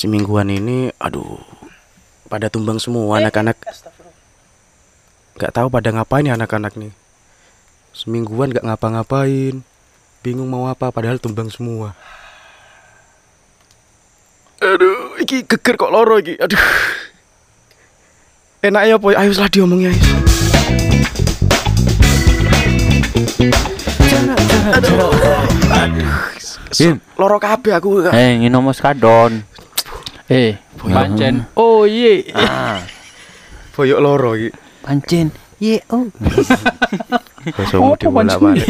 semingguan ini aduh pada tumbang semua anak-anak. nggak tahu pada ngapain ya anak-anak nih. Semingguan nggak ngapa-ngapain. Bingung mau apa padahal tumbang semua. Aduh iki geger kok loro iki. Aduh. Enak ya boy. Ayo lah diomongnya ayo. Im. loro kabeh aku. Eh, nginomo skadon. Eh, pancen. Oh iya. Ah, boyok loro iki pancen. Ye, oh. Apa mudi pancen? bolak-balik.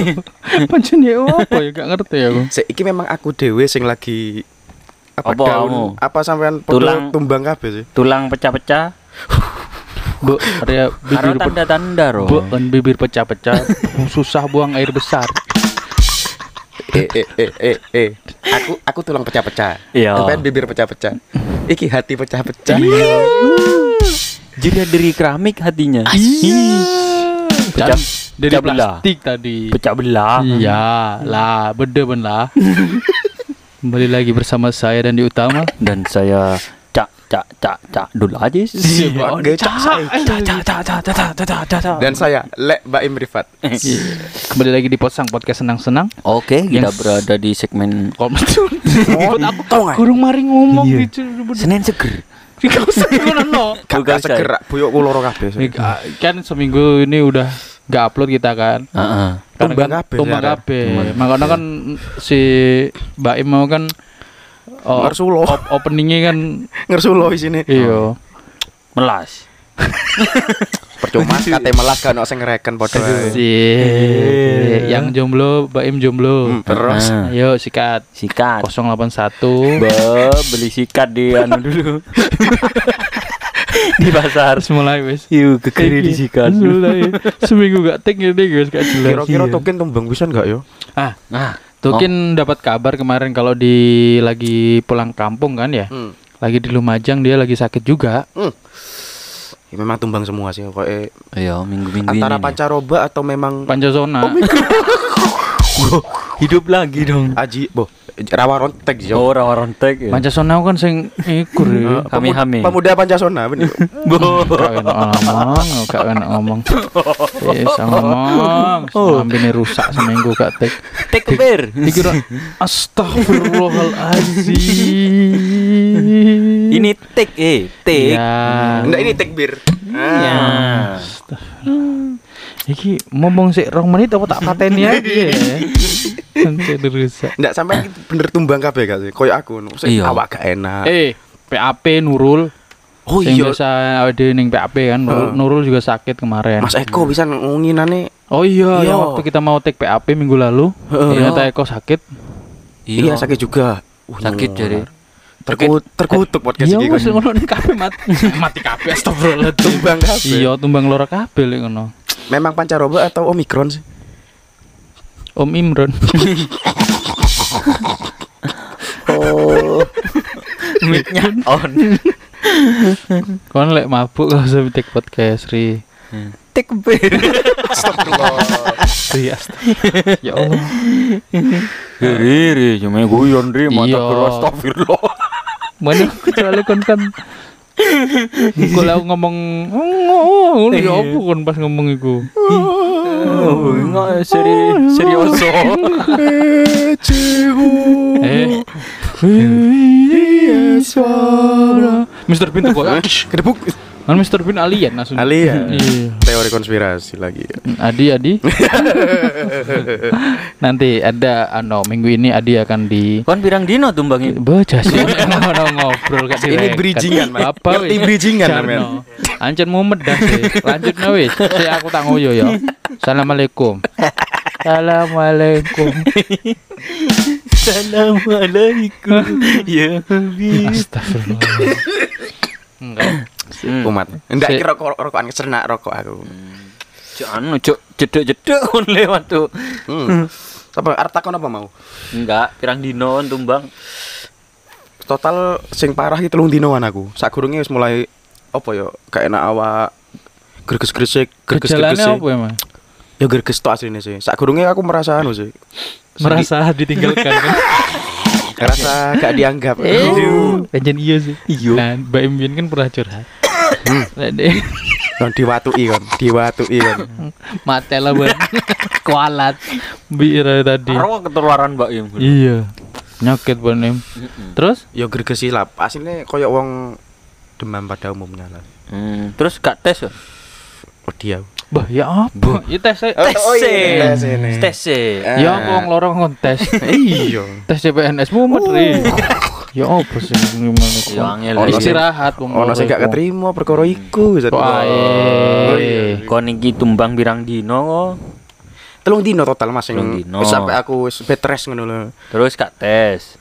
Pancen ya apa ya gak ngerti aku. Sik, iki memang aku dewe sing lagi apa, Apa daun kamu? apa sampean Tulang. tumbang kabeh sih Tulang pecah-pecah. Bu, area bibir tanda-tanda ro. Bu, kan bibir pecah-pecah. Susah buang air besar. Eh eh eh eh eh aku aku tulang pecah-pecah Iya. sampean bibir pecah-pecah iki hati pecah-pecah Jadi dari keramik hatinya. Dan Pecah- dari pecah belah. plastik tadi. Pecah belah. Iya, lah, beda ben lah. Kembali lagi bersama saya dan di utama. Dan saya cak cak cak dulu aja sih. Oke, cak. Cak cak cak cak cak cak cak cak cak. dan saya Lek Baim Rifat Kembali lagi di Posang Podcast Senang-senang. Oke, kita Yang- berada di segmen oh aku tau nggak Kurung mari ngomong Iya. gitu. Senin seger. Gak seger boyokku loro kabeh sih. Kan seminggu ini udah gak upload kita kan. Heeh. Tumbang kan kabeh, Tumbang kabeh. Makanya kan si Mbak Im mau kan oh, Ngersulo. op- openingnya kan ngersulo di sini iya. Melas. percuma kate melas kan ono sing ngereken padha yang jomblo Mbak Im jomblo. Hmm, terus Ah. Ayo sikat sikat. 081 Be, beli sikat di anu dulu. di pasar. harus mulai wes. Yuk, kekiri di sikat. Mulai. Seminggu gak take ini guys gak jelas. kira-kira Iya. token tumbang bisa enggak yo Ah, Nah, Tukin dapat kabar kemarin kalau di lagi pulang kampung kan ya. hmm. Lagi di Lumajang dia lagi sakit juga. Ya, memang tumbang semua sih pokoknya ayo minggu-minggu antara ini. nih. pancaroba atau memang Pancasona. hidup lagi dong. aji boh rawa rontek yo Oh, rawa rontek ya. Pancasona kan sing ikur ya. Kami hami. pemuda pancasona bener Bo. Gak ngomong, gak enak ngomong. Yes, ngomong. Ambine rusak seminggu gak tek. Take bear. Dikira astagfirullahalazim. Ini take eh, take. Ya. enggak ini tekbir Ya. Iki ngomong sih rong menit apa tak pateni aja ya. Nanti rusak. enggak sampai bener tumbang kabeh gak sih koyo aku. Sing Iya. awak gak enak Eh, PAP Nurul. oh iya biasa ada ning PAP kan. Nurul, Heeh. Nurul juga sakit kemarin. Mas Eko bisa ngunginane Oh iya, Iya. yang waktu kita mau take PAP minggu lalu, ternyata Eko sakit. iya sakit juga Uh, Sakit jadi. terkut terkutuk podcast Iya, iki wis kan. ngono ning kabeh mati. mati kabeh astagfirullahaladzim. tumbang kabeh Iya, tumbang loro kabeh lek ngono. Memang pancaroba atau omikron sih Om Imron. Oh. Mic-nya on. Kon lek mabuk gak usah take podcast Ri. Bear. Ri astagfirullah. Ya Allah. Ri, ri, cuma guyon ri, mata Iya. astagfirullah. Mana kecuali kon kan Kalau ngomong oh, oh, ya apa kon pas ngomong iku. Oh, enggak seri serioso. Eh. suara. Mr. Tuh kok. kedebuk Kan Mr. Bean alien langsung. alien Iya. teori konspirasi lagi Adi Adi. Nanti ada ano minggu ini Adi akan di Kon pirang dino tumbangin? Baca sih ngono ngobrol gak Ini bridgingan, Mas. Apa Ngerti wis? bridgingan, men. Ancen mumet dah sih. Lanjut nah wis. Si aku tak ngoyo ya. Assalamualaikum. Assalamualaikum. Assalamualaikum. Ya Habib. Astagfirullah. Enggak. Umat enggak Si- kira rokok rokokan kesernak rokok aku Cuk anu cuk jedek-jedek kon lewat tuh. hmm. apa arta kon apa mau Enggak, pirang dino tumbang. total sing parah iki telung dinoan aku sakurunge wis mulai apa ya gak enak awak greges-gresik greges-greges Gejalanya apa emang? ya greges tok asline sih sakurunge aku merasa anu sih Merasa ditinggalkan kan? Ngerasa gak dianggap. Eh, Anjen iya sih. Iya. Nah, Mbak Imbian kan pernah curhat. Deh, Kon diwatui kon, diwatui kon. mate lah buat kualat. Bira tadi. Karo ketularan Mbak Im. Iya. Nyakit Mbak Im. Terus? Yo gregesi lah. Asline koyo wong demam pada umumnya lah. Hmm, terus gak tes ya? Oh dia. Bah, ya apa? Ya tes saya. Tes oh iya, tes ini. Tes. Ya apa wong lorong kontes. Iya. tes CPNS mumet Ri. Ya apa sih gimana kok? Ya angel. Ono Istirahat wong Ono sing gak keterima perkara iku. Kok ae. Oh, iya. Kon iki tumbang pirang dino. Telung dino total Mas Telung sing dino. wis sampai aku wis bed rest ngono lho. Terus gak tes.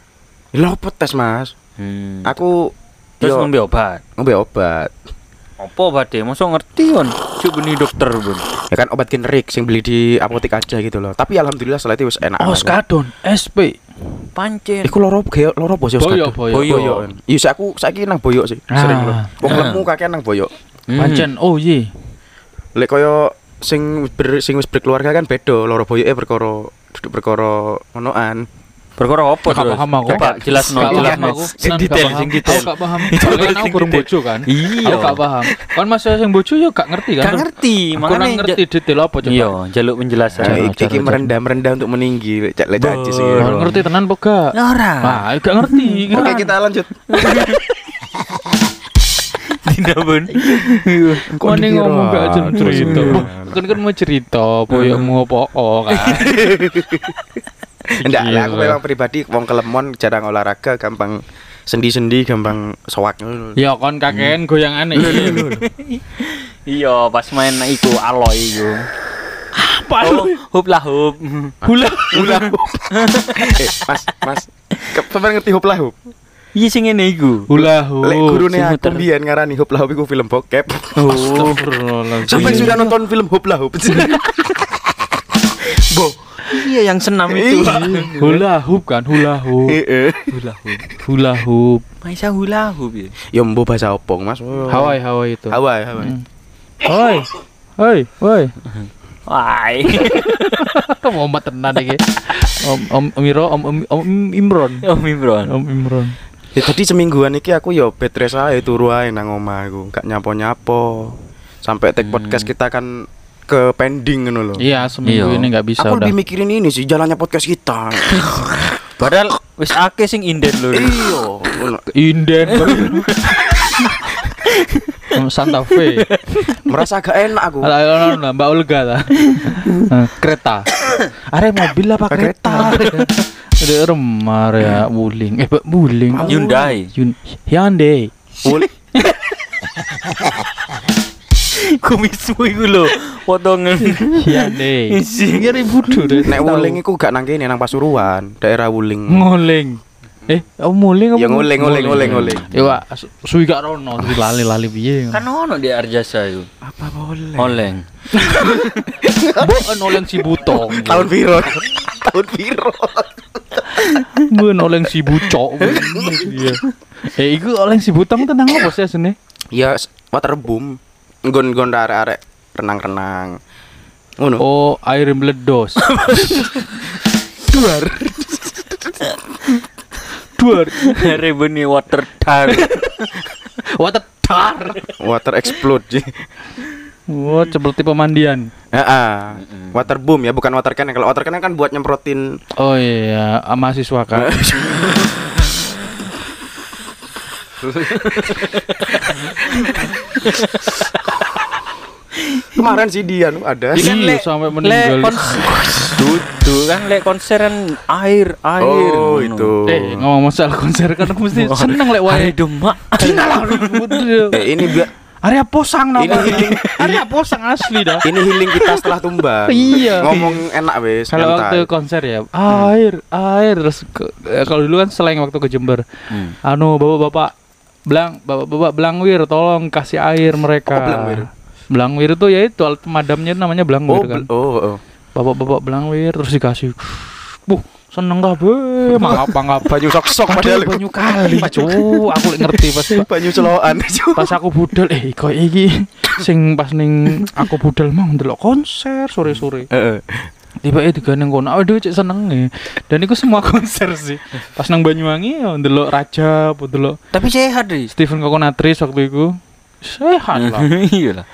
Lho tes Mas? Hmm. Aku Terus ngombe obat. ngombe obat. Apa obatnya? Mosok ngerti kon? Cuk beni dokter pun. Ya kan obat generik sing beli di apotek aja gitu loh. Tapi alhamdulillah setelah itu wis enak. Oh, skadon SP. Pancen. Iku loro ge loro apa sih Boyo, Oskadon? boyo. Boyo. Iya sik aku saiki nang boyok sih. Sering lho. Ah. Wong Ah. lemu kakean nang boyok. Hmm. Pancen oh iya. Lek koyo sing ber, sing wis berkeluarga kan beda loro boyoke perkara duduk perkara ngonoan. Perkara apa terus? paham aku. Coba jelas no, jelas no. aku. Sing detail, sing detail. Aku gak paham. Kan aku kurang bojo kan. Iya. Aku gak paham. Kan mas yang bojo yo gak ngerti kan. Gak ngerti, nang ngerti detail apa coba. Iya, jaluk penjelasan. Cara, Nah, iki merendah-merendah untuk meninggi lek sih. Oh, ngerti tenan apa gak? Ora. Ah, gak ngerti. Oke, kita lanjut. Tidak pun. Nih dikira? ngomong gak aja cerita. Iya. Kan kan mau cerita, boyokmu apa oh kan. Enggak, lah aku Gila. memang pribadi wong kelemon jarang olahraga, gampang sendi-sendi, gampang ngono. Ya kon kakean goyangan Iya, pas main iku aloy iku. Apa Oh, hub lah hub. Hula. Hula eh, Mas, Mas. Ke- Sampeyan ngerti hop lah hop? Iya sing ngene iku. Hula hula. Lek gurune aku mbiyen ngarani hop lah hop iku film bokep. Oh, Astagfirullahaladzim. Sampai sudah nonton film hop lah hop. Bo. Iya yang senam itu. Hula hoop kan, hula hoop. Heeh. Hula hub. Hula hoop. Maisa hula hub ya. Ya mbo bahasa opong, Mas. Hawaii, Hawaii itu. Hawaii, Hawaii. Hmm. Hoi. Hoi, hoi. Wai. Muhammad tenan iki. Om Om Miro, Om Om, Om Imron. Om Imron. Om Imron. Ya tadi semingguan iki aku yo bed rest ae turu ae nang omah aku, gak nyapo-nyapo. Sampai take podcast kita kan ke pending ngono lho. Iya, seminggu Iya. ini nggak bisa Aku udah. lebih mikirin ini sih jalannya podcast kita. Padahal wis akeh sing inden lho. Iya. Inden. Santa Fe. Merasa gak enak aku. Ala ala ala, Mbak Olga ta. Eh, kereta. Are mobil apa kereta? Ada remar ya Wuling. Eh, Wuling. Hyundai. Yun Hyundai. Ul- Kumismu iku lho. Potongan. Ini ribut deh. Nek Wuling iku gak nang kene nang Pasuruan, daerah Wuling. Nguling. Eh, oh muling apa? Ya nguling, nguling, nguling, nguling. Ya Pak, su- suwi gak rono, suwi lali-lali piye. Kan ono di Arjasa iku. Apa boleh? Oleng. Mbok noleng si butong. Tahun piro? Tahun piro? Mbok noleng si bucok. Iya. Eh, iku oleng si butong tenang apa sih asine? Ya waterboom. Nggon-nggon arek-arek renang-renang. Ngono. Oh, air meledos. Duar. Duar. Rebeni water tar. Water tar. Water explode. Ji. Oh, seperti pemandian. Heeh. Waterboom ya, bukan water cannon. Kalau water cannon kan buat nyemprotin Oh iya, ah, mahasiswa kan. Kemarin sih dia nu ada. Iya, Lek- sampai meninggal. Dudu kan lek konser kan air air. Oh, itu. Eh, ngomong masalah konser kan aku mesti seneng lek wae. Demak. Eh, ini biar Area posang Ini namanya. healing. Area posang asli dah. ini healing kita setelah tumbang. Iya. Ngomong enak wes. Kalau waktu konser ya, air, air terus ke- kalau dulu kan selain waktu ke Jember. Hmm. Anu bapak-bapak belang bapak-bapak belangwir tolong kasih air mereka. Apa belangwir? Belangwir itu ya itu alat pemadamnya namanya Oh, belangwir kan. bel- oh, oh. Bapak-bapak belangwir terus dikasih. Buh, seneng kabeh, mangap mangap. Baju sok-sok padahal. Padahal banyu kali, cu. Aku ngerti pas Banyu celokan. pas aku budal eh kok iki sing pas ning aku budal mau ndelok konser sore-sore. Heeh. Tiba itu kan yang kono aduh cek seneng nih dan itu semua konser sih pas nang Banyuwangi ya ndelok Raja ndelok Tapi sehat, Ri. Stephen Kokonatris waktu itu sehat lah Iya lah.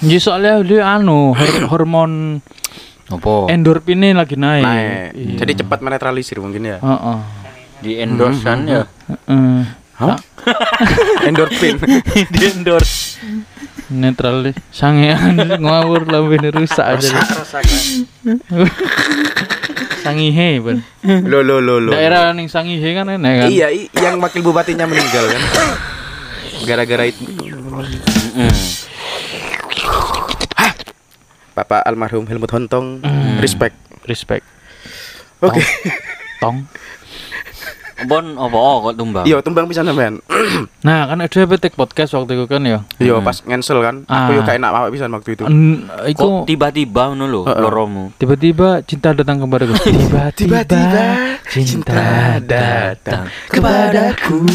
Ya soalnya dia anu hor- hormon Apa? endorfinnya lagi naik. Naik. Iya. Jadi cepat menetralisir mungkin ya. Heeh. Di endorse kan ya. Heeh. Hah? Endorfin. Di endorse. Netral sangean ngawur lambene rusak aja. Sangihe ben. Lo lo lo lo. Daerah ning Sangihe kan enak kan. Iya, yang wakil bupatinya meninggal kan. Gara-gara itu. Bapak almarhum Helmut Hontong, Hmm. respect. Respect. Oke. Tong. Bon apa oh, kok tumbang? Iya, tumbang bisa sampean. Nah, kan ada petik podcast waktu itu kan ya. Iya, pas ngensel kan. Aku Ah. yo gak enak awak pisan waktu itu. Kok iku tiba-tiba ngono lho Heeh. loromu. tiba-tiba cinta datang kepadaku. Tiba-tiba cinta datang kepadaku.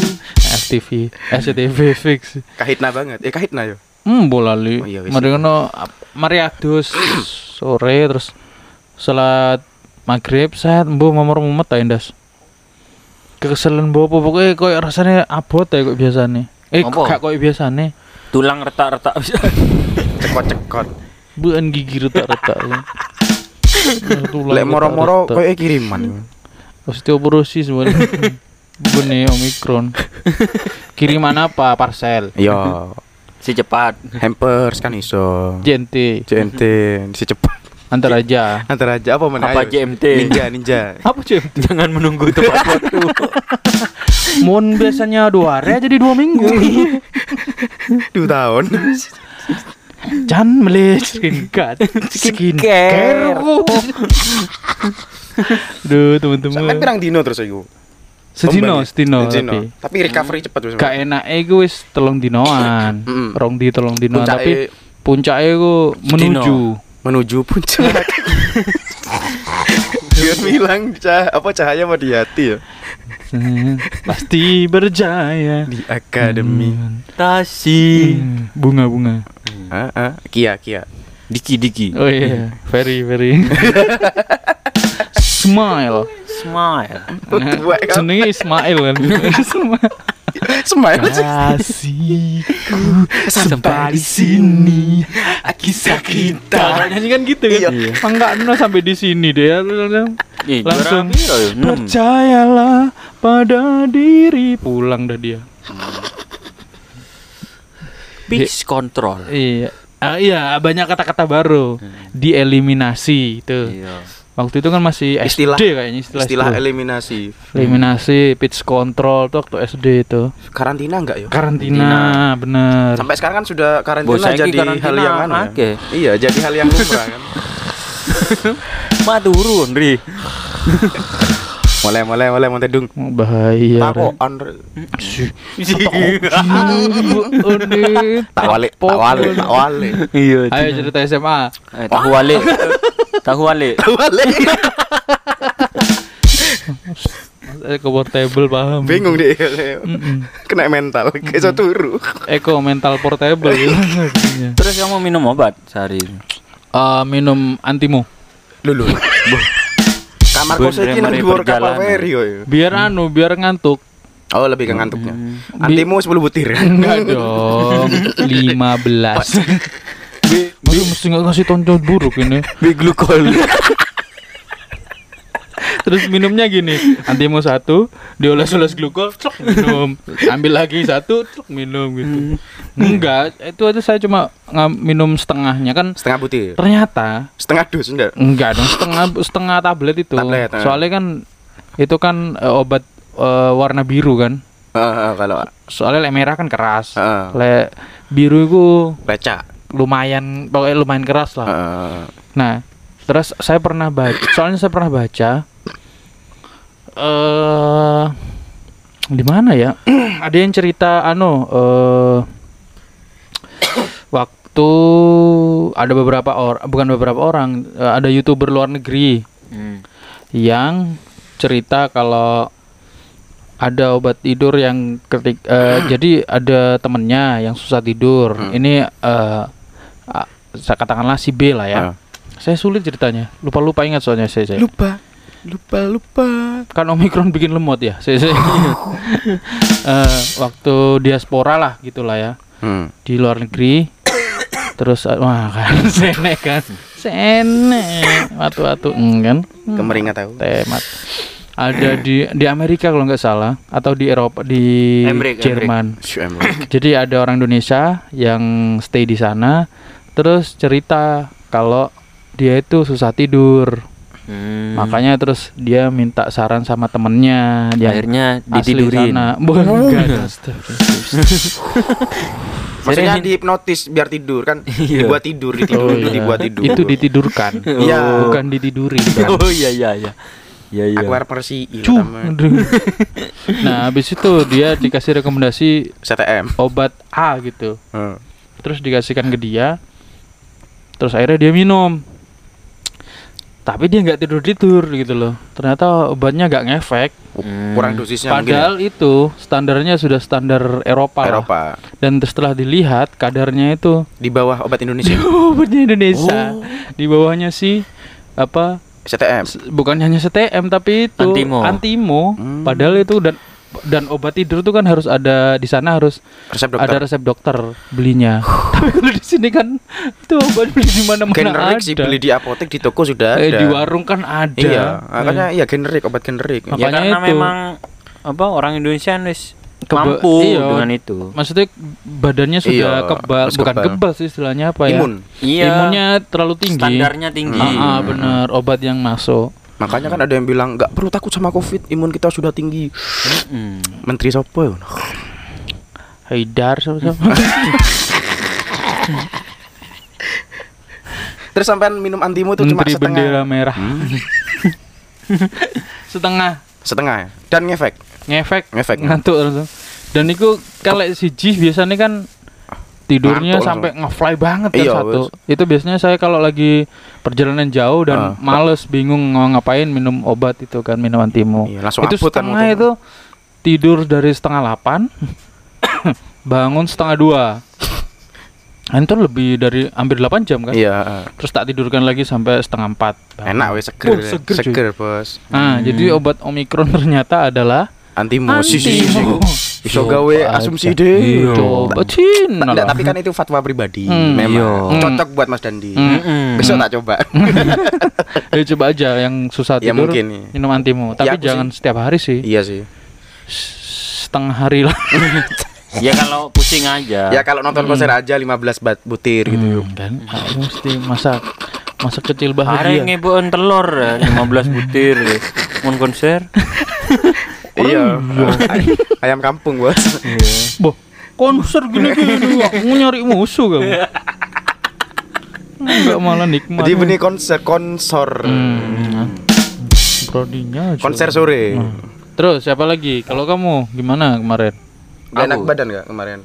FTV, SCTV fix. Kahitna banget. Eh, kahitna yo. Hmm, bola li. Oh, iya. Mari ngono mari adus sore terus salat maghrib saya mbuh momor mumet ta endas. Kekeselan apa pokoknya koyo rasanya abot ya kok biasane. Eh Apa? gak koyo biasane. Tulang retak-retak bisa. Cekot-cekot. Buan gigi retak-retak. Lek moro-moro koyo kiriman. osteoporosis sebenarnya. Bene omikron. Kiriman apa? Parcel. Yo, Si cepat. hampers kan iso. JNT. JNT si cepat. Antar aja. Antar aja apa mana? Apa ayo. JMT? Ninja, ninja. Apa JNT? Jangan menunggu tepat waktu. Mon biasanya dua hari jadi dua minggu. Dua tahun. Jangan beli skincare. Skincare. Duh, Sampai teman-teman. pirang dino terus iku. Sedino, sedino Sedino. tapi. Tapi recovery cepet wis. Gak enak gue wis telung dinoan. Rong di telung dinoan Puncake tapi puncaknya gue menuju. Menuju puncak. Dia bilang cah apa cahaya mah di hati ya. Pasti berjaya. Di akademi. Tasi. Hmm, Bunga-bunga. Ah, ah. Kia, Kia. Diki-diki. Oh iya, very very. Smile. Smile. Nah, kan. Jenenge Ismail kan. Smile. Smile aja. Kasihku sampai di sini kisah kita. Nyanyi kan gitu kan. Iya. Enggak no sampai di sini deh. Langsung ya? Percayalah pada diri. Pulang dah dia. Pitch control. Iya. Ah, iya, banyak kata-kata baru. Dieliminasi itu. Iya. Waktu itu kan masih Istilah- SD kayaknya istilah, Istilah eliminasi. eliminasi, pitch control tuh waktu SD itu. Karantina enggak ya? Karantina, bener. Sampai sekarang kan sudah karantina Bos saiki jadi karantina hal yang anu ya. Iya, jadi hal yang lumrah kan. Mak turun, Ri. Mulai mulai mulai mau tedung. Bahaya. Takokan. Sih. Tak wale, tak wale, tak wale. Iya. Ayo cerita SMA. Eh, tahu wale. Tahu wale. Portable paham. Bingung deh. Mm-mm. Kena mental, kayak so turu. Eko mental portable. gitu. Terus kamu minum obat sehari ini? Eh, minum antimo. Lulu. Kamar kos iki nang dhuwur kapal feri. Biar anu, biar ngantuk. Oh, lebih ke ngantuknya. Hmm. Antimu 10 butir. Enggak dong. 15. Aduh, mesti nggak ngasih tonton buruk ini. Big glukol. Terus minumnya gini, antimo satu, dioles-oles glukol, cek minum. Ambil lagi satu, cek minum gitu. Enggak, itu aja saya cuma minum setengahnya kan. Setengah butir. Ternyata Setengah dus enggak? enggak dong, setengah setengah tablet itu. Tablet, eh. Soalnya kan itu kan eh, obat eh, warna biru kan. Heeh, kalau Soalnya lek merah kan keras. Heeh. Lek biru itu baca. Lumayan pokoknya lumayan keras lah. Heeh. Nah, terus saya pernah baca, soalnya saya pernah baca eh di mana ya? Ada yang cerita anu eh waktu ada beberapa orang, bukan beberapa orang, eh, ada YouTuber luar negeri Hmm. yang cerita kalau ada obat tidur yang ketik eh, jadi ada temennya yang susah tidur. Hmm. Ini eh ah, saya katakanlah si B lah ya. Ah. Saya sulit ceritanya. Lupa-lupa ingat soalnya saya. saya. Lupa. Lupa, lupa. Kan Omikron bikin lemot ya. Saya, saya ingat. Eh, waktu diaspora lah gitulah ya. Hmm. Di luar negeri. Terus eh, wah kan sene kan. Sene. Watu-watu hmm, kan. Hmm, Kemeringat tahu. Temat. Ada di di Amerika kalau nggak salah atau di Eropa di Jerman. Jadi ada orang Indonesia yang stay di sana, terus cerita kalau dia itu susah tidur, Hmm. makanya terus dia minta saran sama temennya yang akhirnya ditidurin. sana. Bukan, astagfirullah. Maksudnya dihipnotis biar tidur kan? Iya. Dibuat tidur, ditidur, Oh, iya. dibuat tidur. Itu ditidurkan, Iya. bukan ditiduri. kan. Oh iya iya iya. Iya iya. Aku persi nah, habis itu dia dikasih rekomendasi CTM. obat A gitu. Hmm. terus dikasihkan ke dia terus akhirnya dia minum tapi dia nggak tidur tidur gitu loh ternyata obatnya nggak ngefek Hmm. Kurang dosisnya mungkin padahal itu standarnya sudah standar Eropa, ya? lah. Eropa. dan setelah dilihat kadarnya itu Di bawah obat Indonesia. obatnya Indonesia Oh. di bawahnya sih apa CTM. bukan hanya STM tapi itu Antimo. antimo. Hmm. padahal itu dan dan obat tidur itu kan harus ada di sana harus Resep ada resep dokter belinya. Tapi kalau di sini kan itu obat beli di mana-mana Generik ada. sih beli di apotek di toko sudah Eh, ada. di warung kan ada. Iya, makanya iya generik obat generik. Apa- Ya Makanya karena itu. memang apa orang Indonesia wis Kebe- mampu iya. dengan itu. Maksudnya badannya sudah Iya, kebal, bukan kebal. kebal sih istilahnya apa ya? Imun. Iya. Imunnya terlalu tinggi. Standarnya tinggi. Ah, ah, bener obat yang masuk. Makanya kan ada yang bilang nggak perlu takut sama Covid, imun kita sudah tinggi. Menteri sopo ya? Haidar sama Terus sampean minum antimo itu cuma Menteri setengah. bendera merah. Setengah Setengah ya? Dan ngefek. ngefek, Ngefek. ngantuk langsung. Dan itu kalau siji biasanya kan tidurnya Ngantuk sampai ngefly banget kan Iya, satu. Itu biasanya saya kalau lagi perjalanan jauh dan Ah. males bingung mau ngapain minum obat itu kan minum antimo. Iya, itu kan setengah motor. itu tidur dari setengah delapan bangun setengah dua. Nah, itu lebih dari hampir 8 jam kan? Iya, Terus tak tidurkan lagi sampai setengah empat. enak wes seger. Oh, seger, seger, Bos. Nah, jadi obat omikron ternyata adalah Antimo. Si, Iso gawe asumsi deh. Iya. Coba lah. tapi kan itu fatwa pribadi. Hmm, Memang iya. cocok buat Mas Dandi. Hmm. Mm-mm. Besok tak coba. Ya, coba aja yang susah ya tidur mungkin nih. minum antimo. Tapi aku jangan setiap hari sih. Iya sih. Setengah hari lah. Ya kalau pusing aja. Ya kalau nonton konser aja 15 bat butir gitu. Hmm, kan mesti masak masa kecil Hari bahagia. ngeboen telur ya, 15 butir. ya. Mun konser. Iya. Ay- Ayam kampung, Bos. Boh, konser gini-gini aku nyari musuh kamu. Enggak malah nikmat. Jadi benih konser konsor. Hmm. Brodinya. Konser sore. Hmm. Terus siapa lagi? Kalau kamu gimana kemarin? Gak enak Aku. badan gak kemarin?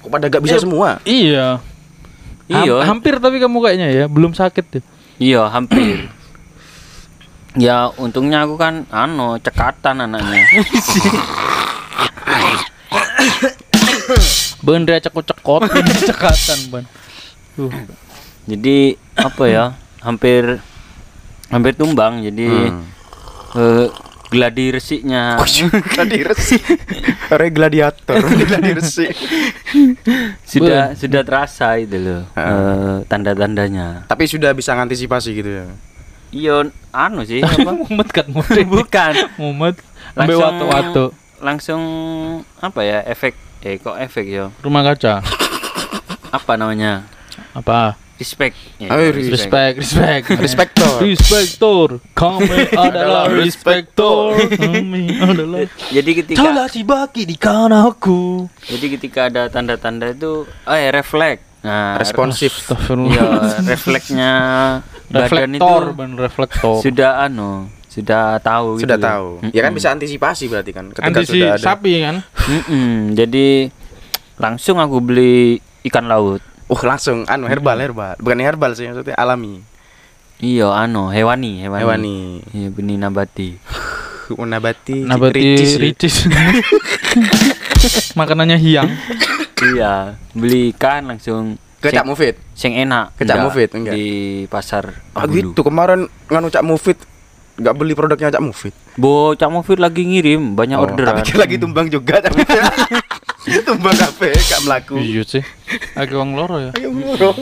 Kok pada gak bisa semua? Iya. Iya. hampir tapi kamu kayaknya ya, belum sakit tuh. Iya, hampir. Ya untungnya aku kan ano cekatan anaknya. Ben dia cekot-cekot ini cekatan, Ban. Tuh. Jadi apa ya? Hampir hampir tumbang jadi Hmm. eh, gladi resiknya Gladi resi. Ore gladiator, gladi resi. sudah sudah terasa itu loh Ah. eh, tanda-tandanya. Tapi sudah bisa ngantisipasi gitu ya. Iya, anu sih apa? mumet kan mumet. Bukan. Mumet. Sampai Langsung- waktu-waktu Langsung apa ya? Efek eh kok efek ya? rumah kaca. Apa namanya? Apa? Respect. Ya, Oh, Respect, respect. Respektor. Respector. Kami adalah respector. Kami adalah Jadi ketika Telah si baki di kananku. jadi ketika ada tanda-tanda itu eh refleks. Nah, Responsif. Iya, Astagfirullah. refleksnya Reflektor, ban reflektor. sudah anu, sudah tahu gitu Sudah loh. tahu. Ya kan bisa antisipasi berarti kan ketika Antisi sudah ada. sapi kan? Jadi langsung aku beli ikan laut. Oh, langsung anu herbal herbal. Bukan herbal sih maksudnya alami. Iya, anu, hewani, hewani. Hewani. Iya, benih nabati. Nabati, Nabati ricis ya. ricis. Makanannya hiang. iya, beli ikan langsung Kecak mufit, Sing enak. Kecak mufit enggak. Di pasar. Ah, gitu kemarin nganu Cak mufit, nggak beli produknya Cak mufit, Bo Cak mufit lagi ngirim banyak oh, orderan. Tapi lagi tumbang juga Cak Mufid. tumbang kafe enggak melaku. Iya sih. Aku wong loro ya. Ayo loro.